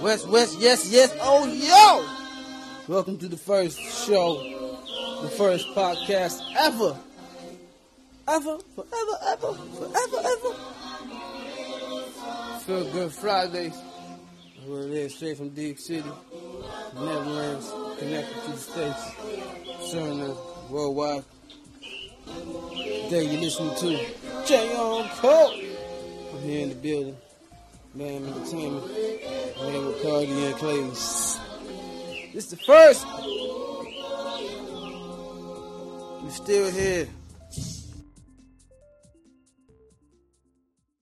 West, West, yes, yes, oh, yo! Welcome to the first show, the first podcast ever. Ever, forever, ever, forever, ever. Feel Good Fridays. What it is, straight from Dig City, Netherlands, connected to the States, serving us worldwide. Today you're listening to J on Cole. I'm here in the building. Man Entertainment. Clays. This the first. We still here.